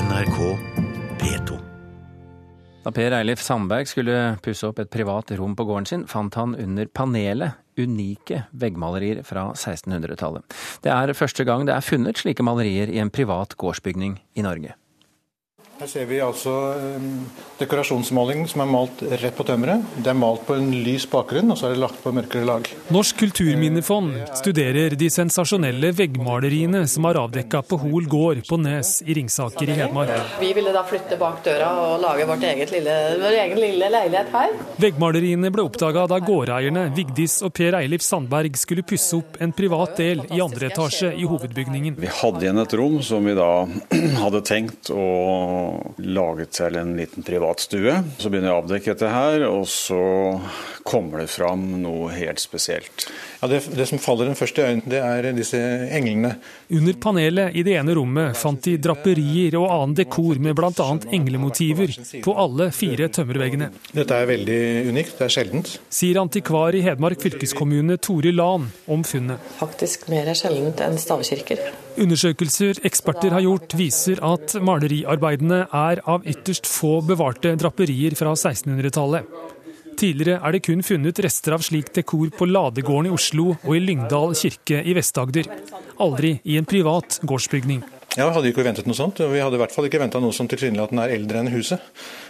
NRK P2. Da Per Eilif Sandberg skulle pusse opp et privat rom på gården sin, fant han under panelet unike veggmalerier fra 1600-tallet. Det er første gang det er funnet slike malerier i en privat gårdsbygning i Norge. Her ser vi altså um, dekorasjonsmaling som er malt rett på tømmeret. Det er malt på en lys bakgrunn, og så er det lagt på mørkere lag. Norsk kulturminnefond studerer de sensasjonelle veggmaleriene som er avdekka på Hol gård på Nes i Ringsaker i Hedmark. Vi ville da flytte bak døra og lage vårt eget lille, vår egen lille leilighet her. Veggmaleriene ble oppdaga da gårdeierne Vigdis og Per Eilif Sandberg skulle pusse opp en privat del i andre etasje i hovedbygningen. Vi hadde igjen et rom som vi da hadde tenkt å laget selv en liten privatstue. Så begynner jeg å avdekke dette her, og så kommer det fram noe helt spesielt. Ja, det, det som faller den første i øynene, det er disse englene. Under panelet i det ene rommet fant de draperier og annen dekor med bl.a. englemotiver på alle fire tømmerveggene. Dette er veldig unikt, det er sjeldent. Sier antikvar i Hedmark fylkeskommune Tore Lan om funnet. Faktisk mer sjeldent enn stavkirker. Undersøkelser eksperter har gjort, viser at maleriarbeidene er av ytterst få bevarte draperier fra 1600-tallet. Tidligere er det kun funnet rester av slik dekor på Ladegården i Oslo og i Lyngdal kirke i Vest-Agder. Aldri i en privat gårdsbygning. Ja, Vi hadde ikke ventet noe sånt. Vi hadde i hvert fall ikke venta noe som tilsynelatende er eldre enn huset.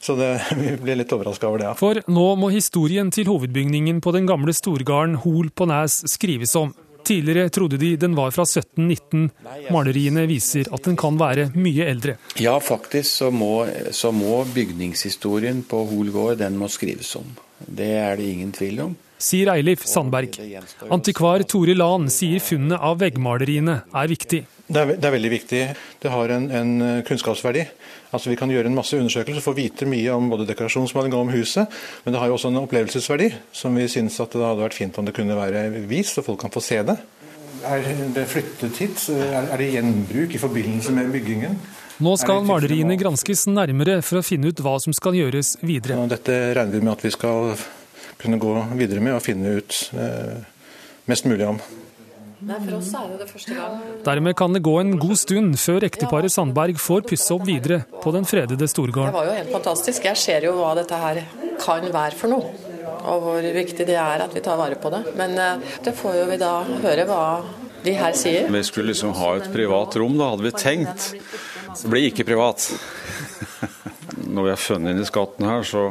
Så det, vi ble litt overraska over det. Ja. For nå må historien til hovedbygningen på den gamle storgården Hol på Næs skrives om. Tidligere trodde de den var fra 1719. Maleriene viser at den kan være mye eldre. Ja, faktisk så må, så må bygningshistorien på Hol gård den må skrives om. Det er det ingen tvil om. Sier Eilif Sandberg. Antikvar Tore Lan sier funnet av veggmaleriene er viktig. Det er, det er veldig viktig. Det har en, en, kunnskapsverdi. Altså Vi kan gjøre en masse undersøkelser, få vite mye om både dekorasjonsmaling og om huset. Men det har jo også en opplevelsesverdi, som vi syns at det hadde vært fint om det kunne være vist, så folk kan få se det. Er det flyttet hit? Er det gjenbruk i forbindelse med byggingen? Nå skal maleriene granskes nærmere for å finne ut hva som skal gjøres videre. Dette regner vi med at vi skal kunne gå videre med og finne ut eh, mest mulig om. Nei, for oss er det det første gang. Dermed kan det gå en god stund før ekteparet Sandberg får pusse opp videre på den fredede storgården. Det var jo helt fantastisk. Jeg ser jo hva dette her kan være for noe. Og hvor viktig det er at vi tar vare på det. Men det får jo vi da høre hva de her sier. Vi skulle liksom ha et privat rom, da hadde vi tenkt. Det blir ikke privat. Når vi har funnet inn i skatten her, så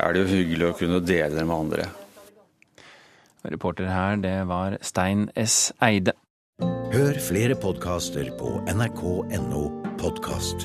er det jo hyggelig å kunne dele det med andre. Reporter her, det var Stein S. Eide. Hør flere podkaster på nrk.no podkast.